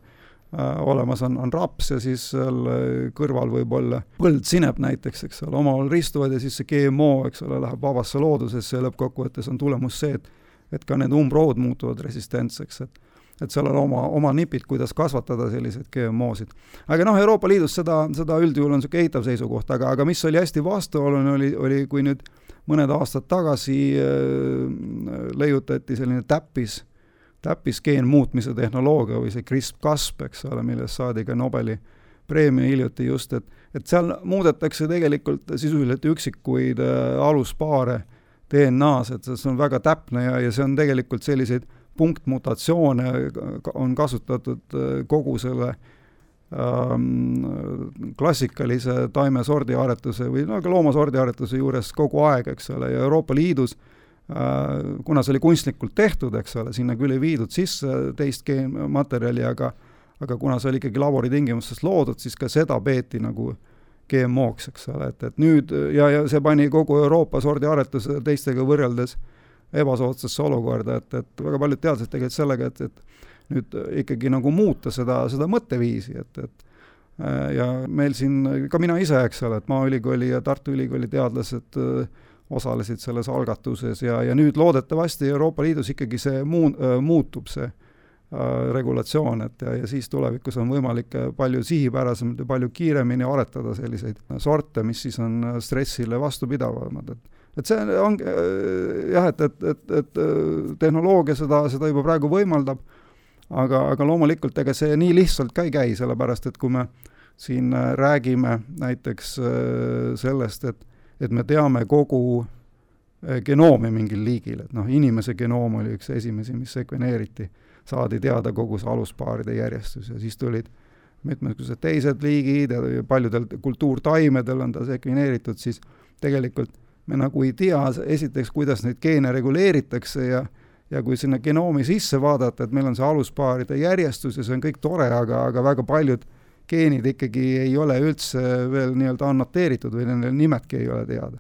Äh, olemas on, on raps ja siis seal äh, kõrval võib olla põldsinep näiteks, eks ole, omavahel ristuvad ja siis see GMO, eks ole, läheb vabasse loodusesse ja lõppkokkuvõttes on tulemus see, et et ka need umbrohud muutuvad resistentseks, et et seal on oma, oma nipid, kuidas kasvatada selliseid GMO-sid. aga noh, Euroopa Liidus seda, seda üldjuhul on niisugune eitav seisukoht, aga, aga mis oli hästi vastuoluline, oli, oli kui nüüd mõned aastad tagasi äh, leiutati selline täppis, täppisgeen muutmise tehnoloogia või see CRISP-Casp, eks ole, millest saadi ka Nobeli preemia hiljuti just, et, et seal muudetakse tegelikult sisuliselt üksikuid äh, aluspaare DNA-s, et see on väga täpne ja, ja see on tegelikult selliseid punktmutatsioone on kasutatud äh, kogu selle äh, klassikalise taimesordiaretuse või no ka loomasordiaretuse juures kogu aeg, eks ole, ja Euroopa Liidus äh, kuna see oli kunstlikult tehtud, eks ole, sinna küll ei viidud sisse teist geenmaterjali, aga aga kuna see oli ikkagi laboritingimustes loodud, siis ka seda peeti nagu GMO-ks, eks ole, et, et nüüd ja, ja see pani kogu Euroopa sordiaretuse teistega võrreldes ebasoodsasse olukorda, et, et väga paljud teadlased tegelesid sellega, et, et nüüd ikkagi nagu muuta seda, seda mõtteviisi, et, et äh, ja meil siin, ka mina ise, eks ole, et Maaülikooli ja Tartu Ülikooli teadlased äh, osalesid selles algatuses ja, ja nüüd loodetavasti Euroopa Liidus ikkagi see muu-, äh, muutub, see regulatsioon, et ja, ja siis tulevikus on võimalik palju sihipärasemalt ja palju kiiremini aretada selliseid sorte, mis siis on stressile vastupidavamad, et et see on jah, et, et, et, et tehnoloogia seda, seda juba praegu võimaldab aga, aga loomulikult ega see nii lihtsalt ka ei käi, sellepärast et kui me siin äh, räägime näiteks äh, sellest, et, et me teame kogu äh, genoomi mingil liigil, et noh, inimese genoom oli üks esimesi, mis sekveneeriti, saadi teada kogu see aluspaaride järjestus ja siis tulid mitmesugused teised liigid ja paljudel kultuurtaimedel on ta sekveneeritud, siis tegelikult me nagu ei tea esiteks, kuidas neid geene reguleeritakse ja ja kui sinna genoomi sisse vaadata, et meil on see aluspaaride järjestus ja see on kõik tore, aga, aga väga paljud geenid ikkagi ei ole üldse veel nii-öelda annoteeritud või nende nimedki ei ole teada.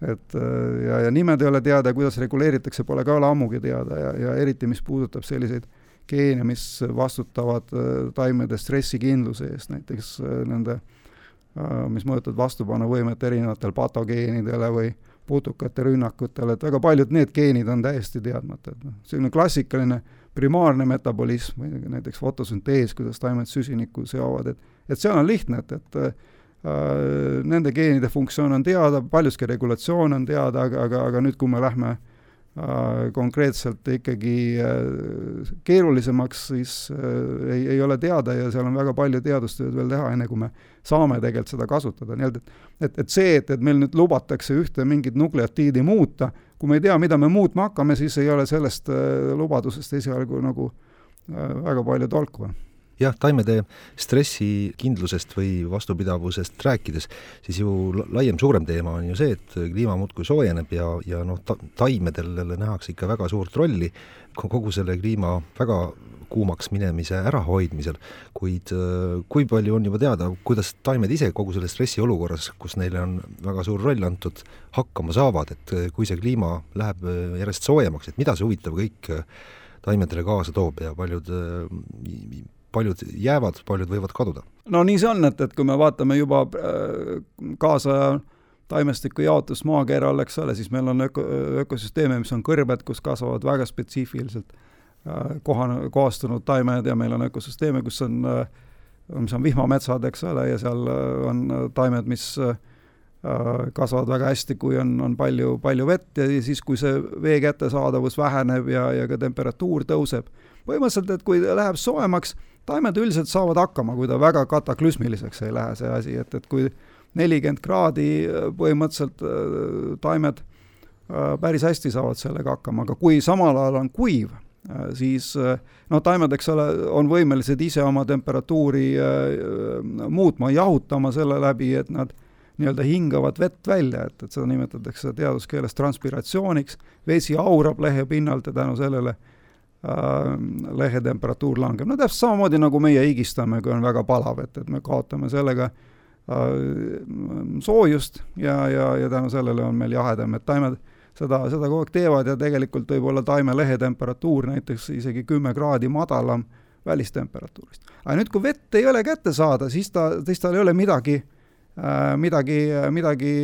et äh, ja, ja nimed ei ole teada ja kuidas reguleeritakse, pole ka ammugi teada ja, ja eriti, mis puudutab selliseid geene, mis vastutavad äh, taimede stressikindluse eest, näiteks äh, nende, mis mõjutavad vastupanuvõimet erinevatele patogeenidele või putukate rünnakutele, et väga paljud need geenid on täiesti teadmata, et noh, selline klassikaline primaarne metabolism näiteks fotosüntees, kuidas taimed süsinikku seovad, et et seal on lihtne, et, et äh, nende geenide funktsioon on teada, paljuski regulatsioon on teada, aga, aga, aga nüüd, kui me lähme äh, Äh, konkreetselt ikkagi äh, keerulisemaks, siis äh, ei, ei ole teada ja seal on väga palju teadustööd veel teha, enne kui me saame tegelikult seda kasutada, nii et et, et see, et, et meil nüüd lubatakse ühte mingit nukleotiidi muuta, kui me ei tea, mida me muutma hakkame, siis ei ole sellest lubadusest esialgu nagu väga palju tolku jah, taimede stressikindlusest või vastupidavusest rääkides, siis ju laiem, suurem teema on ju see, et kliima muudkui soojeneb ja, ja noh ta,, taimedel nähakse ikka väga suurt rolli kogu selle kliima väga kuumaks minemise ärahoidmisel, kuid kui palju on juba teada, kuidas taimed ise kogu selles stressiolukorras, kus neile on väga suur roll antud, hakkama saavad, et kui see kliima läheb järjest soojemaks, et mida see huvitav kõik taimedele kaasa toob ja paljud paljud jäävad, paljud võivad kaduda. no nii see on, et, et kui me vaatame juba äh, kaasaja taimestiku jaotust maakeral, eks ole, siis meil on öko, ökosüsteeme, mis on kõrbed, kus kasvavad väga spetsiifiliselt äh, kohane, kohastunud taimed ja meil on ökosüsteeme, kus on, äh, mis on vihmametsad, eks ole, ja seal on taimed, mis kasvavad väga hästi, kui on, on palju, palju vett ja siis, kui see vee kättesaadavus väheneb ja, ja ka temperatuur tõuseb. põhimõtteliselt, et kui läheb soojemaks, taimed üldiselt saavad hakkama, kui ta väga kataklüsmiliseks ei lähe, see asi, et, et kui nelikümmend kraadi äh, põhimõtteliselt äh, taimed äh, päris hästi saavad sellega hakkama, aga kui samal ajal on kuiv, siis noh, taimed, eks ole, on võimelised ise oma temperatuuri muutma, jahutama selle läbi, et nad nii-öelda hingavad vett välja, et, et seda nimetatakse teaduskeeles transpiratsiooniks, vesi aurab lehe pinnalt ja tänu sellele äh, lehe temperatuur langeb, no täpselt samamoodi, nagu meie higistame, kui on väga palav, et, et me kaotame sellega äh, soojust ja, ja, ja tänu sellele on meil jahedam, et taimed seda, seda kogu aeg teevad ja tegelikult võib olla taime lehetemperatuur näiteks isegi kümme kraadi madalam välistemperatuurist. aga nüüd, kui vett ei ole kätte saada, siis ta, siis tal ei ole midagi äh, midagi, midagi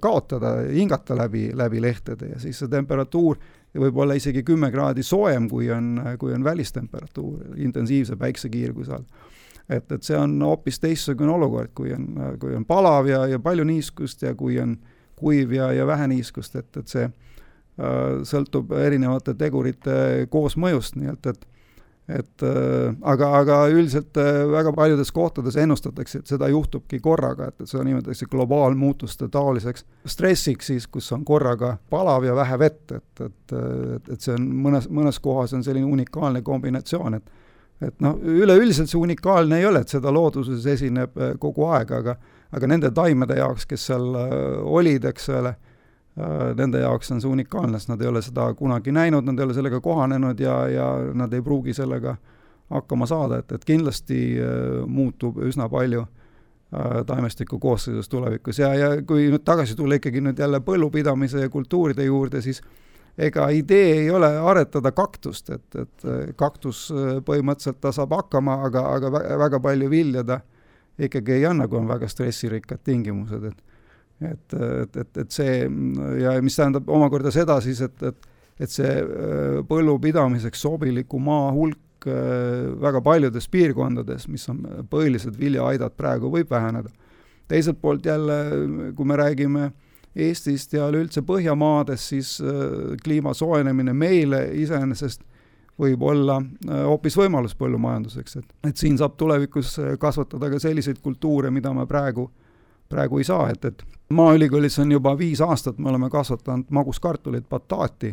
kaotada, hingata läbi, läbi lehtede ja siis see temperatuur võib-olla isegi kümme kraadi soojem, kui on, kui on välistemperatuur intensiivse päiksekiirguse all. et, et see on hoopis teistsugune olukord, kui on, kui on palav ja, ja palju niiskust ja kui on kuiv ja, ja vähe niiskust, et, et see äh, sõltub erinevate tegurite koosmõjust, nii et, et et äh, aga, aga üldiselt äh, väga paljudes kohtades ennustatakse, et seda juhtubki korraga, et, et seda nimetatakse globaalmuutuste taoliseks stressiks siis, kus on korraga palav ja vähe vett, et, et, et, et see on mõnes, mõnes kohas on selline unikaalne kombinatsioon, et et noh, üleüldiselt see unikaalne ei ole, et seda looduses esineb äh, kogu aeg, aga aga nende taimede jaoks, kes seal olid, eks ole, nende jaoks on see unikaalne, sest nad ei ole seda kunagi näinud, nad ei ole sellega kohanenud ja, ja nad ei pruugi sellega hakkama saada, et, et kindlasti äh, muutub üsna palju äh, taimestiku koosseisus tulevikus. Ja, ja kui nüüd tagasi tulla ikkagi nüüd jälle põllupidamise ja kultuuride juurde, siis ega idee ei ole aretada kaktust, et, et kaktus põhimõtteliselt ta saab hakkama, aga, aga väga palju vilja ta ikkagi ei anna, kui on väga stressirikkad tingimused, et et, et, et, et see ja mis tähendab omakorda seda siis, et, et et see äh, põllupidamiseks sobiliku maa hulk äh, väga paljudes piirkondades, mis on põhilised viljaaidad praegu, võib väheneda. teiselt poolt jälle, kui me räägime Eestist ja üleüldse Põhjamaades, siis äh, kliima soojenemine meile iseenesest võib olla hoopis võimalus põllumajanduseks, et, et siin saab tulevikus kasvatada ka selliseid kultuure, mida me praegu äh, praegu ei saa, et, et Maaülikoolis on juba viis aastat, me oleme kasvatanud maguskartulit bataati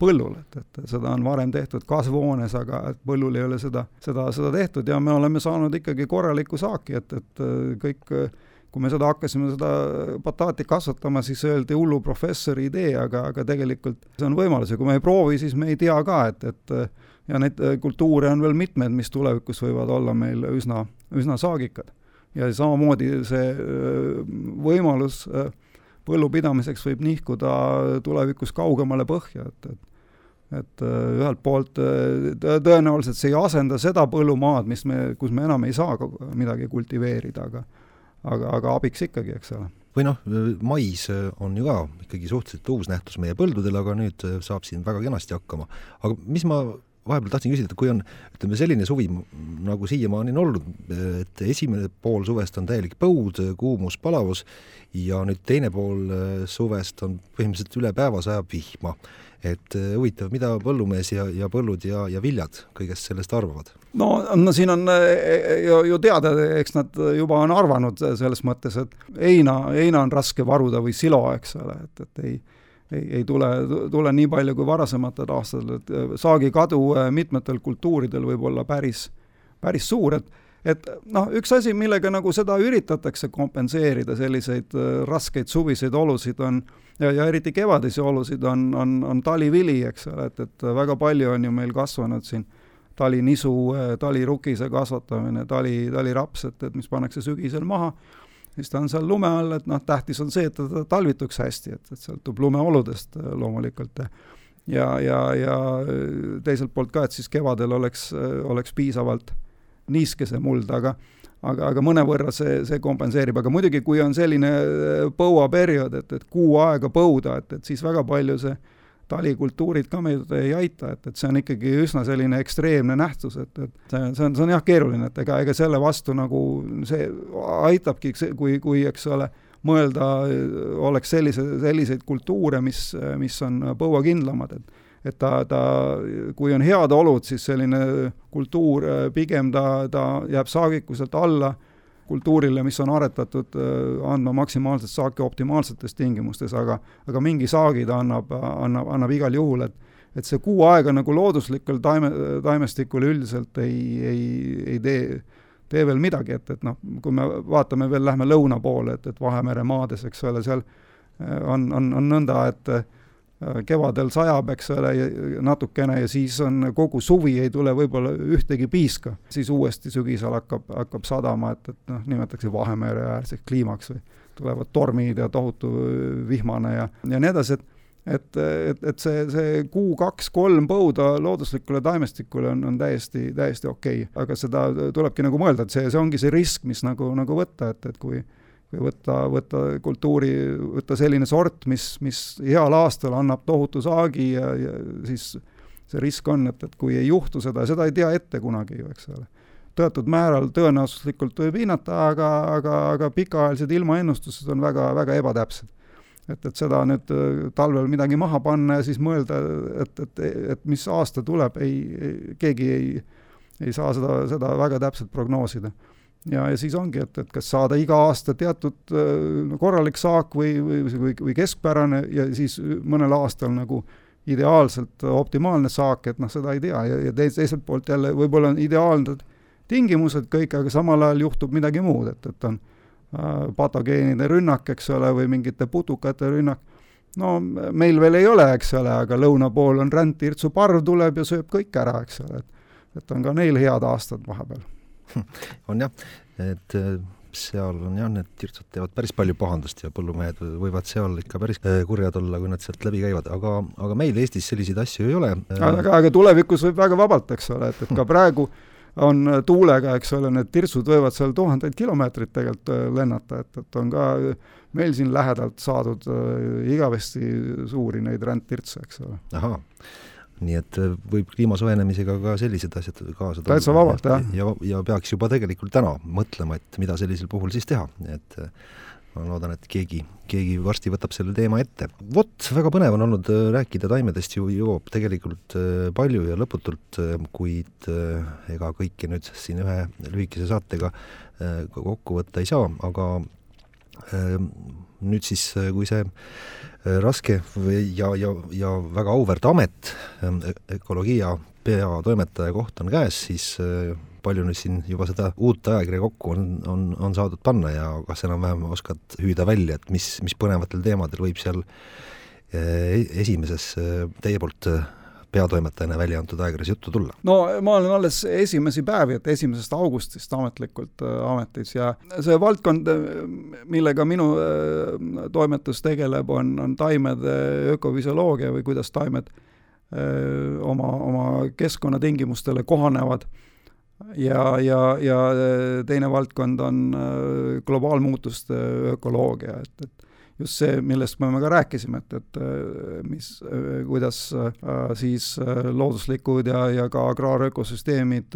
põllul, et, et seda on varem tehtud kasvuhoones, aga põllul ei ole seda, seda, seda tehtud ja me oleme saanud ikkagi korralikku saaki, et, et kõik kui me seda hakkasime, seda bataati kasvatama, siis öeldi hullu professori idee, aga, aga tegelikult see on võimalus ja kui me ei proovi, siis me ei tea ka, et, et ja neid kultuure on veel mitmeid, mis tulevikus võivad olla meil üsna, üsna saagikad ja samamoodi see võimalus põllupidamiseks võib nihkuda tulevikus kaugemale põhja, et, et et ühelt poolt tõenäoliselt see ei asenda seda põllumaad, mis me, kus me enam ei saa midagi kultiveerida, aga aga, aga abiks ikkagi, eks ole või noh, mais on ju ka ikkagi suhteliselt uus nähtus meie põldudel, aga nüüd saab siin väga kenasti hakkama. aga mis ma vahepeal tahtsin küsida, et kui on, ütleme selline suvi, nagu siiamaani on olnud, et esimene pool suvest on täielik põud, kuumus, palavus ja nüüd teine pool suvest on põhimõtteliselt üle päeva sajab vihma. et huvitav, mida põllumees ja, ja põllud ja, ja viljad kõigest sellest arvavad? no, no siin on ju, ju teada, eks nad juba on arvanud selles mõttes, et heina, heina on raske varuda või silo, eks ole, et, et ei ei, ei tule, tule nii palju kui varasematel aastatel, et äh, saagikadu äh, mitmetel kultuuridel võib olla päris, päris suur, et et noh, üks asi, millega nagu seda üritatakse kompenseerida, selliseid raskeid suviseid olusid on ja, ja eriti kevadisi olusid on, on, on talivili, eks ole, et, et väga palju on ju meil kasvanud siin talinisu, talirukise kasvatamine, tali, taliraps, et, et mis pannakse sügisel maha siis ta on seal lume all, et noh, tähtis on see, et ta talvituks hästi, et, et sõltub lumeoludest äh, loomulikult. ja, ja, ja äh, teiselt poolt ka, et siis kevadel oleks, äh, oleks piisavalt niiske see muld, aga aga, aga mõnevõrra see, see kompenseerib, aga muidugi, kui on selline põuaperiood, et, et kuu aega põuda, et, et siis väga palju see talikultuurid ka meid ei aita, et, et see on ikkagi üsna selline ekstreemne nähtus, et, et see, see on, see on jah keeruline, et ega, ega selle vastu nagu see aitabki, kui, kui eks ole, mõelda, oleks sellise, selliseid kultuure, mis, mis on põuakindlamad, et et ta, ta, kui on head olud, siis selline kultuur pigem ta, ta jääb saagikuselt alla kultuurile, mis on aretatud äh, andma maksimaalset saaki optimaalsetes tingimustes, aga aga mingi saagi ta annab, annab, annab igal juhul, et et see kuu aega nagu looduslikul taime, taimestikul üldiselt ei, ei, ei tee, tee veel midagi, et, et noh, kui me vaatame veel, lähme lõuna poole, et, et Vahemere maades, eks ole, seal äh, on, on, on nõnda, et kevadel sajab, eks ole, natukene ja siis on kogu suvi ei tule võib-olla ühtegi piiska, siis uuesti sügisel hakkab, hakkab sadama, et, et noh, nimetatakse Vahemere äärseks kliimaks või tulevad tormid ja tohutu vihmane ja, ja nii edasi, et et, et, et see, see kuu kaks-kolm põuda looduslikule taimestikule on, on täiesti, täiesti okei okay., aga seda tulebki nagu mõelda, et see, see ongi see risk, mis nagu, nagu võtta, et, et kui võtta, võtta kultuuri, võtta selline sort, mis, mis heal aastal annab tohutu saagi ja, ja siis see risk on, et, et kui ei juhtu seda, seda ei tea ette kunagi ju, eks ole. teatud määral tõenäosuslikult võib hinnata, aga, aga, aga pikaajalised ilmaennustused on väga, väga ebatäpsed. et, et seda nüüd äh, talvel midagi maha panna ja siis mõelda, et, et, et mis aasta tuleb, ei, keegi ei, ei saa seda, seda väga täpselt prognoosida ja, ja siis ongi, et, et kas saada iga aasta teatud äh, korralik saak või, või, või, või keskpärane ja siis mõnel aastal nagu ideaalselt optimaalne saak, et noh, seda ei tea. Ja, ja teiselt poolt jälle võib-olla on ideaalsed tingimused kõik, aga samal ajal juhtub midagi muud, et, et on äh, patogeenide rünnak, eks ole, või mingite putukate rünnak, no meil veel ei ole, eks ole, aga lõuna pool on rändtirtsu parv tuleb ja sööb kõik ära, eks ole, et et on ka neil head aastad vahepeal on jah, et äh, seal on jah, need tirtsud teevad päris palju pahandust ja põllumehed võivad seal ikka päris äh, kurjad olla, kui nad sealt läbi käivad, aga, aga meil Eestis selliseid asju ei ole. aga, aga tulevikus võib väga vabalt, eks ole, et, et ka praegu on tuulega, eks ole, need tirtsud võivad seal tuhandeid kilomeetreid tegelikult äh, lennata, et, et on ka meil siin lähedalt saadud äh, igavesti suuri neid rändtirtse, eks ole. ahah nii et äh, võib kliima soojenemisega ka sellised asjad kaasa tulla. täitsa vabalt, jah. ja, ja peaks juba tegelikult täna mõtlema, et mida sellisel puhul siis teha, et äh, ma loodan, et keegi, keegi varsti võtab selle teema ette. vot, väga põnev on olnud äh, rääkida taimedest ju jõuab tegelikult palju ja lõputult, kuid ega kõike nüüd siin ühe lühikese saatega kokku võtta ei saa, aga nüüd siis, kui see Äh, raske ja, ja, ja väga auväärt amet, ähm, ökoloogia peatoimetaja koht on käes, siis äh, palju nüüd siin juba seda uut ajakirja kokku on, on, on saadud panna ja kas enam-vähem oskad hüüda välja, et mis, mis põnevatel teemadel võib seal äh, esimeses teie poolt peatoimetajana välja antud ajakirjas juttu tulla? no ma olen alles esimesi päevi, et esimesest augustist ametlikult äh, ametis ja see valdkond, äh, millega minu äh, toimetus tegeleb, on, on taimede ökofüsioloogia või kuidas taimed öö, oma, oma keskkonnatingimustele kohanevad ja, ja, ja teine valdkond on globaalmuutuste ökoloogia, et, et just see, millest me ka rääkisime, et, et äh, mis, äh, kuidas äh, siis looduslikud ja, ja ka agraarökosüsteemid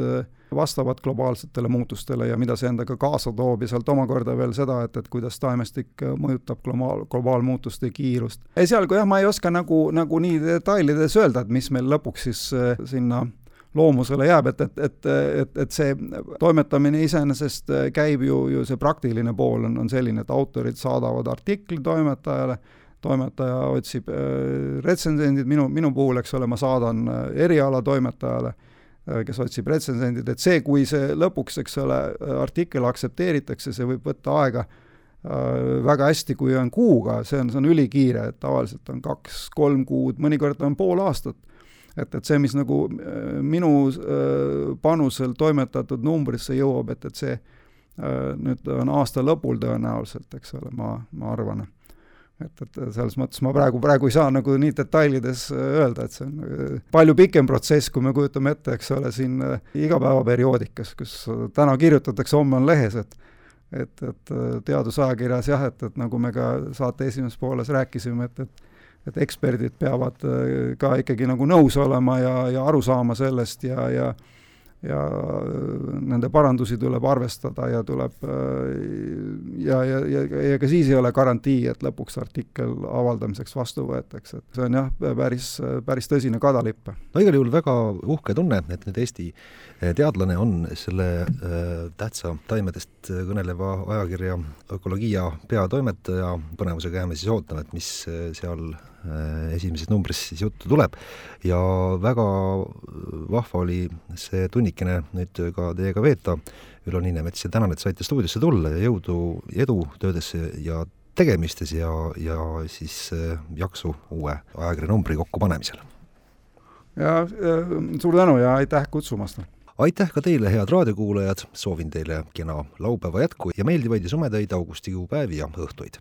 vastavad globaalsetele muutustele ja mida see endaga kaasa toob ja sealt omakorda veel seda, et, et kuidas taimestik mõjutab globaal, globaalmuutuste kiirust. esialgu jah, ma ei oska nagu, nagu nii detailides öelda, et mis meil lõpuks siis sinna loomusele jääb, et, et, et, et, et see toimetamine iseenesest käib ju, ju see praktiline pool on, on selline, et autorid saadavad artikli toimetajale, toimetaja otsib äh, retsensendid, minu, minu puhul, eks ole, ma saadan äh, erialatoimetajale kes otsib retsensendid, et see, kui see lõpuks, eks ole, artikkel aktsepteeritakse, see võib võtta aega väga hästi, kui on kuuga, see on, see on ülikiire, et tavaliselt on kaks-kolm kuud, mõnikord on pool aastat et, et see, mis nagu minu panusel toimetatud numbrisse jõuab, et, et see nüüd on aasta lõpul tõenäoliselt, eks ole, ma, ma arvan. et, et selles mõttes ma praegu, praegu ei saa nagu nii detailides öelda, et see on palju pikem protsess, kui me kujutame ette, eks ole, siin igapäevaperioodikas, kus täna kirjutatakse, homme on lehes, et et, et teadusajakirjas jah, et, et nagu me ka saate esimeses pooles rääkisime, et, et et eksperdid peavad ka ikkagi nagu nõus olema ja, ja aru saama sellest ja, ja ja nende parandusi tuleb arvestada ja tuleb ja, ja, ja, ja ka siis ei ole garantii, et lõpuks artikkel avaldamiseks vastu võetakse, et see on jah, päris, päris tõsine kadalipp. no igal juhul väga uhke tunne, et nüüd Eesti teadlane on selle äh, tähtsa taimedest kõneleva ajakirja Ökoloogia peatoimetaja, põnevusega jääme siis ootama, et mis seal Äh, esimeses numbris siis juttu tuleb ja väga vahva oli see tunnikene nüüd ka teiega veeta, Ülo Niinemets, ja tänan, et saite stuudiosse tulla ja jõudu, edu töödesse ja tegemistes ja, ja siis äh, jaksu uue ajakirja numbri kokkupanemisel. ja äh, suur tänu ja aitäh kutsumast! aitäh ka teile, head raadiokuulajad, soovin teile kena laupäeva jätku ja meeldivaid ja sumedaid augustikuu päevi ja õhtuid!